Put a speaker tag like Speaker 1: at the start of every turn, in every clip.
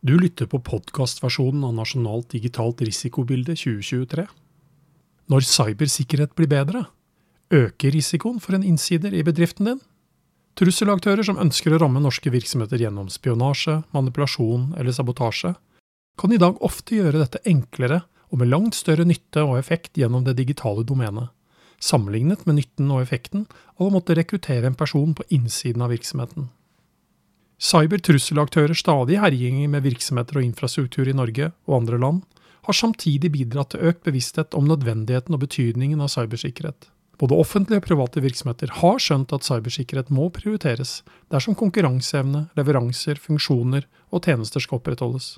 Speaker 1: Du lytter på podkastversjonen av Nasjonalt digitalt risikobilde 2023. Når cybersikkerhet blir bedre, øker risikoen for en innsider i bedriften din? Trusselaktører som ønsker å ramme norske virksomheter gjennom spionasje, manipulasjon eller sabotasje, kan i dag ofte gjøre dette enklere og med langt større nytte og effekt gjennom det digitale domenet, sammenlignet med nytten og effekten av å måtte rekruttere en person på innsiden av virksomheten. Cybertrusselaktører stadig herjinger med virksomheter og infrastruktur i Norge og andre land, har samtidig bidratt til økt bevissthet om nødvendigheten og betydningen av cybersikkerhet. Både offentlige og private virksomheter har skjønt at cybersikkerhet må prioriteres dersom konkurranseevne, leveranser, funksjoner og tjenester skal opprettholdes.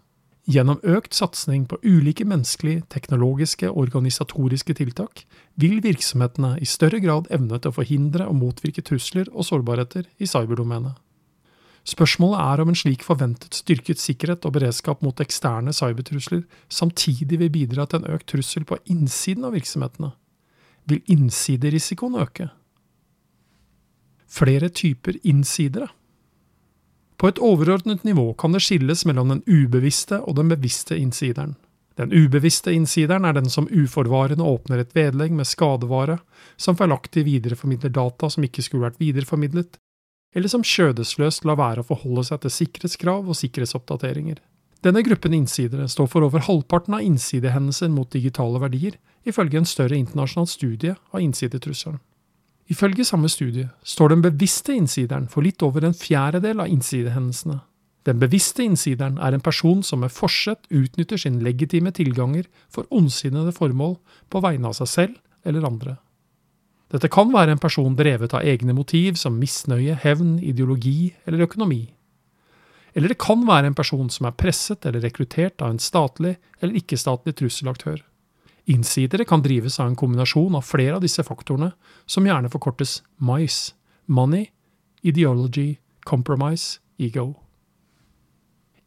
Speaker 1: Gjennom økt satsing på ulike menneskelige, teknologiske og organisatoriske tiltak vil virksomhetene i større grad evne til å forhindre og motvirke trusler og sårbarheter i cyberdomenet. Spørsmålet er om en slik forventet styrket sikkerhet og beredskap mot eksterne cybertrusler samtidig vil bidra til en økt trussel på innsiden av virksomhetene. Vil innsiderisikoen øke? Flere typer innsidere. På et overordnet nivå kan det skilles mellom den ubevisste og den bevisste innsideren. Den ubevisste innsideren er den som uforvarende åpner et vedlegg med skadevare, som feilaktig videreformidler data som ikke skulle vært videreformidlet, eller som skjødesløst lar være å forholde seg til sikkerhetskrav og sikkerhetsoppdateringer. Denne gruppen innsidere står for over halvparten av innsidehendelser mot digitale verdier, ifølge en større internasjonal studie av innsidetrusselen. Ifølge samme studie står den bevisste innsideren for litt over en fjerdedel av innsidehendelsene. Den bevisste innsideren er en person som med forsett utnytter sin legitime tilganger for ondsinnede formål på vegne av seg selv eller andre. Dette kan være en person drevet av egne motiv som misnøye, hevn, ideologi eller økonomi. Eller det kan være en person som er presset eller rekruttert av en statlig eller ikke-statlig trusselaktør. Innsidere kan drives av en kombinasjon av flere av disse faktorene, som gjerne forkortes MICE – Money, Ideology, Compromise, Ego.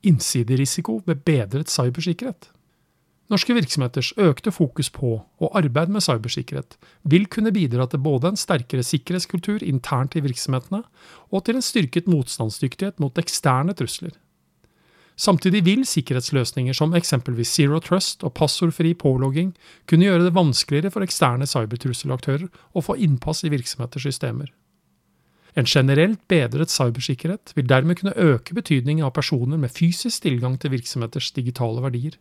Speaker 1: Innsiderisiko ved bedret cybersikkerhet. Norske virksomheters økte fokus på og arbeid med cybersikkerhet vil kunne bidra til både en sterkere sikkerhetskultur internt i virksomhetene og til en styrket motstandsdyktighet mot eksterne trusler. Samtidig vil sikkerhetsløsninger som eksempelvis Zero Trust og passordfri pålogging kunne gjøre det vanskeligere for eksterne cybertrusselaktører å få innpass i virksomheters systemer. En generelt bedret cybersikkerhet vil dermed kunne øke betydningen av personer med fysisk tilgang til virksomheters digitale verdier.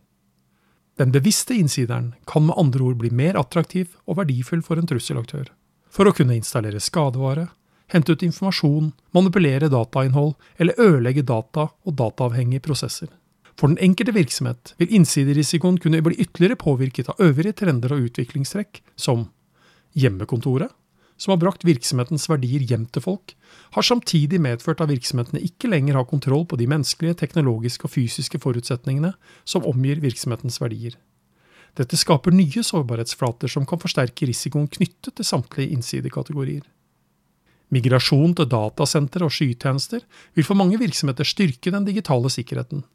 Speaker 1: Den bevisste innsideren kan med andre ord bli mer attraktiv og verdifull for en trusselaktør. For å kunne installere skadevare, hente ut informasjon, manipulere datainnhold eller ødelegge data og dataavhengige prosesser. For den enkelte virksomhet vil innsiderisikoen kunne bli ytterligere påvirket av øvrige trender og utviklingstrekk, som hjemmekontoret, som har brakt virksomhetens verdier hjem til folk, har samtidig medført at virksomhetene ikke lenger har kontroll på de menneskelige, teknologiske og fysiske forutsetningene som omgir virksomhetens verdier. Dette skaper nye sårbarhetsflater som kan forsterke risikoen knyttet til samtlige innsidekategorier. Migrasjon til datasentre og skytjenester vil for mange virksomheter styrke den digitale sikkerheten.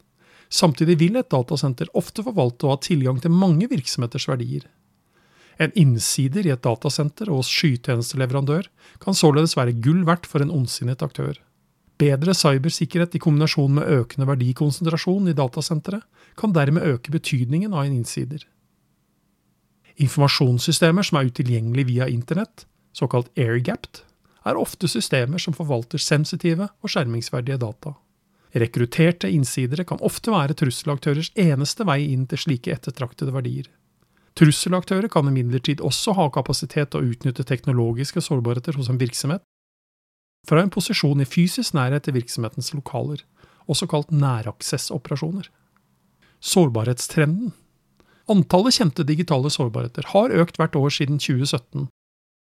Speaker 1: Samtidig vil et datasenter ofte forvalte å ha tilgang til mange virksomheters verdier. En innsider i et datasenter og hos skytjenesteleverandør kan således være gull verdt for en ondsinnet aktør. Bedre cybersikkerhet i kombinasjon med økende verdikonsentrasjon i datasenteret kan dermed øke betydningen av en innsider. Informasjonssystemer som er utilgjengelige via internett, såkalt airgapped, er ofte systemer som forvalter sensitive og skjermingsverdige data. Rekrutterte innsidere kan ofte være trusselaktørers eneste vei inn til slike ettertraktede verdier. Trusselaktører kan imidlertid også ha kapasitet til å utnytte teknologiske sårbarheter hos en virksomhet fra en posisjon i fysisk nærhet til virksomhetens lokaler, også kalt næraksessoperasjoner. Sårbarhetstrenden Antallet kjente digitale sårbarheter har økt hvert år siden 2017,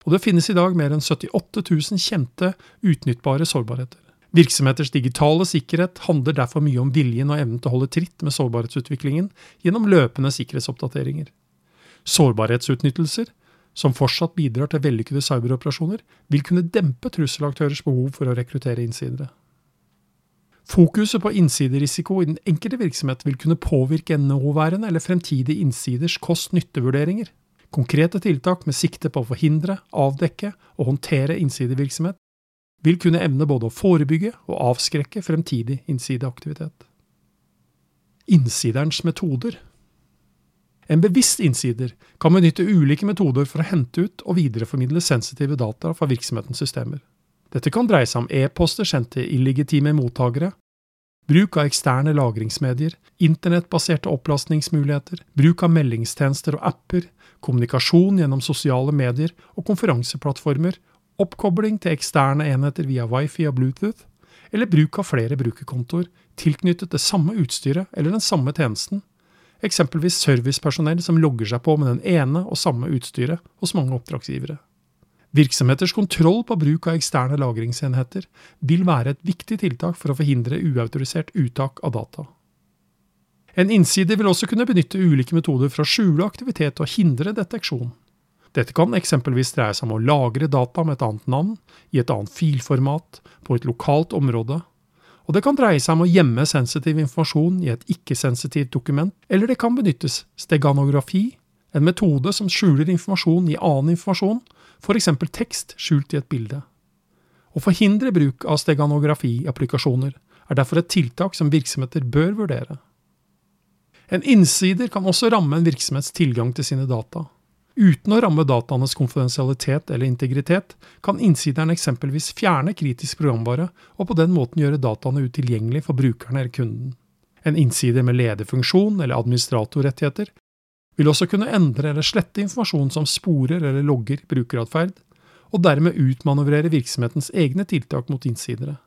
Speaker 1: og det finnes i dag mer enn 78 000 kjente, utnyttbare sårbarheter. Virksomheters digitale sikkerhet handler derfor mye om viljen og evnen til å holde tritt med sårbarhetsutviklingen gjennom løpende sikkerhetsoppdateringer. Sårbarhetsutnyttelser, som fortsatt bidrar til vellykkede cyberoperasjoner, vil kunne dempe trusselaktørers behov for å rekruttere innsidere. Fokuset på innsiderisiko i den enkelte virksomhet vil kunne påvirke nåværende eller fremtidige innsiders kost-nytte-vurderinger. Konkrete tiltak med sikte på å forhindre, avdekke og håndtere innsidevirksomhet vil kunne evne både å forebygge og avskrekke fremtidig innsideaktivitet. innsiderens metoder. En bevisst innsider kan benytte ulike metoder for å hente ut og videreformidle sensitive data fra virksomhetens systemer. Dette kan dreie seg om e-poster sendt til illegitime mottakere, bruk av eksterne lagringsmedier, internettbaserte opplastningsmuligheter, bruk av meldingstjenester og apper, kommunikasjon gjennom sosiale medier og konferanseplattformer, oppkobling til eksterne enheter via wifi og bluetooth, eller bruk av flere brukerkontoer tilknyttet det samme utstyret eller den samme tjenesten, eksempelvis servicepersonell som logger seg på med den ene og samme utstyret hos mange oppdragsgivere. Virksomheters kontroll på bruk av eksterne lagringsenheter vil være et viktig tiltak for å forhindre uautorisert uttak av data. En innsider vil også kunne benytte ulike metoder for å skjule aktivitet og hindre deteksjon. Dette kan eksempelvis dreie seg om å lagre data med et annet navn, i et annet filformat, på et lokalt område, og det kan dreie seg om å gjemme sensitiv informasjon i et ikke-sensitivt dokument, eller det kan benyttes steganografi, en metode som skjuler informasjon i annen informasjon, f.eks. tekst skjult i et bilde. Å forhindre bruk av steganografi-applikasjoner er derfor et tiltak som virksomheter bør vurdere. En innsider kan også ramme en virksomhets tilgang til sine data. Uten å ramme dataenes konfidensialitet eller integritet, kan innsideren eksempelvis fjerne kritisk programvare, og på den måten gjøre dataene utilgjengelig for brukerne eller kunden. En innsider med lederfunksjon eller administratorrettigheter vil også kunne endre eller slette informasjon som sporer eller logger brukeratferd, og dermed utmanøvrere virksomhetens egne tiltak mot innsidere.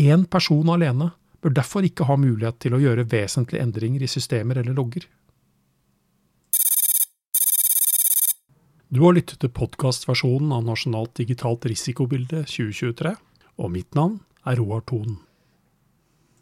Speaker 1: Én person alene bør derfor ikke ha mulighet til å gjøre vesentlige endringer i systemer eller logger. Du har lyttet til podkastversjonen av Nasjonalt digitalt risikobilde 2023, og mitt navn er Roar Thon.